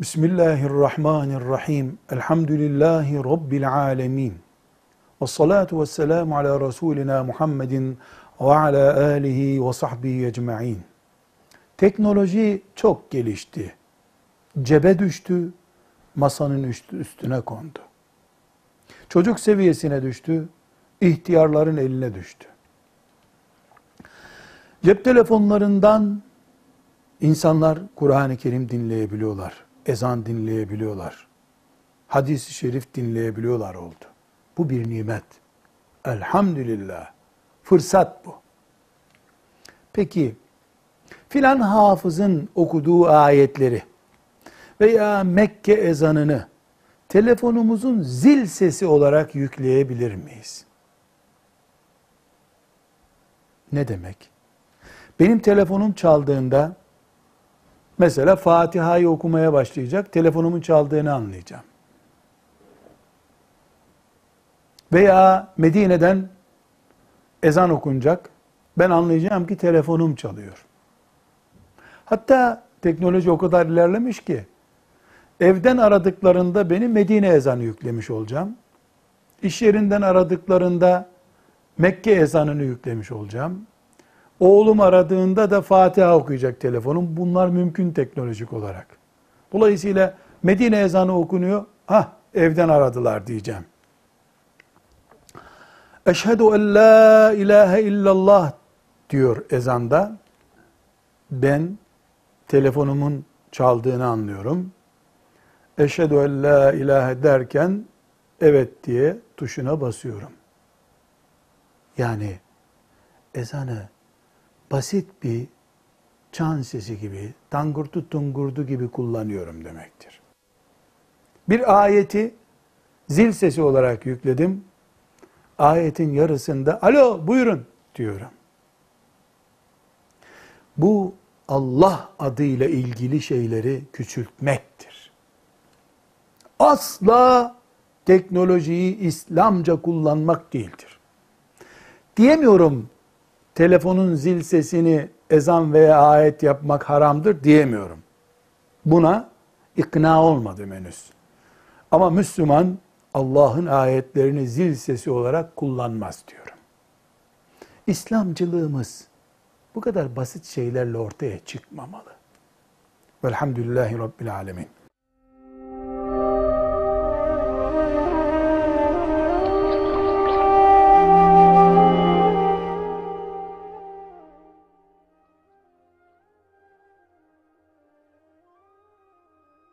Bismillahirrahmanirrahim. Elhamdülillahi Rabbil alemin. Ve salatu ve selamu ala Resulina Muhammedin ve ala alihi ve sahbihi ecma'in. Teknoloji çok gelişti. Cebe düştü, masanın üstüne kondu. Çocuk seviyesine düştü, ihtiyarların eline düştü. Cep telefonlarından insanlar Kur'an-ı Kerim dinleyebiliyorlar ezan dinleyebiliyorlar. Hadis-i şerif dinleyebiliyorlar oldu. Bu bir nimet. Elhamdülillah. Fırsat bu. Peki filan hafızın okuduğu ayetleri veya Mekke ezanını telefonumuzun zil sesi olarak yükleyebilir miyiz? Ne demek? Benim telefonum çaldığında Mesela Fatiha'yı okumaya başlayacak, telefonumun çaldığını anlayacağım. Veya Medine'den ezan okunacak, ben anlayacağım ki telefonum çalıyor. Hatta teknoloji o kadar ilerlemiş ki, evden aradıklarında beni Medine ezanı yüklemiş olacağım. İş yerinden aradıklarında Mekke ezanını yüklemiş olacağım. Oğlum aradığında da Fatiha okuyacak telefonum. Bunlar mümkün teknolojik olarak. Dolayısıyla Medine ezanı okunuyor. Ha evden aradılar diyeceğim. Eşhedü en la ilahe illallah diyor ezanda. Ben telefonumun çaldığını anlıyorum. Eşhedü en la ilahe derken evet diye tuşuna basıyorum. Yani ezanı basit bir çan sesi gibi, tangurtu tungurdu gibi kullanıyorum demektir. Bir ayeti zil sesi olarak yükledim. Ayetin yarısında alo buyurun diyorum. Bu Allah adıyla ilgili şeyleri küçültmektir. Asla teknolojiyi İslamca kullanmak değildir. Diyemiyorum telefonun zil sesini ezan veya ayet yapmak haramdır diyemiyorum. Buna ikna olmadım henüz. Ama Müslüman Allah'ın ayetlerini zil sesi olarak kullanmaz diyorum. İslamcılığımız bu kadar basit şeylerle ortaya çıkmamalı. Velhamdülillahi Rabbil Alemin.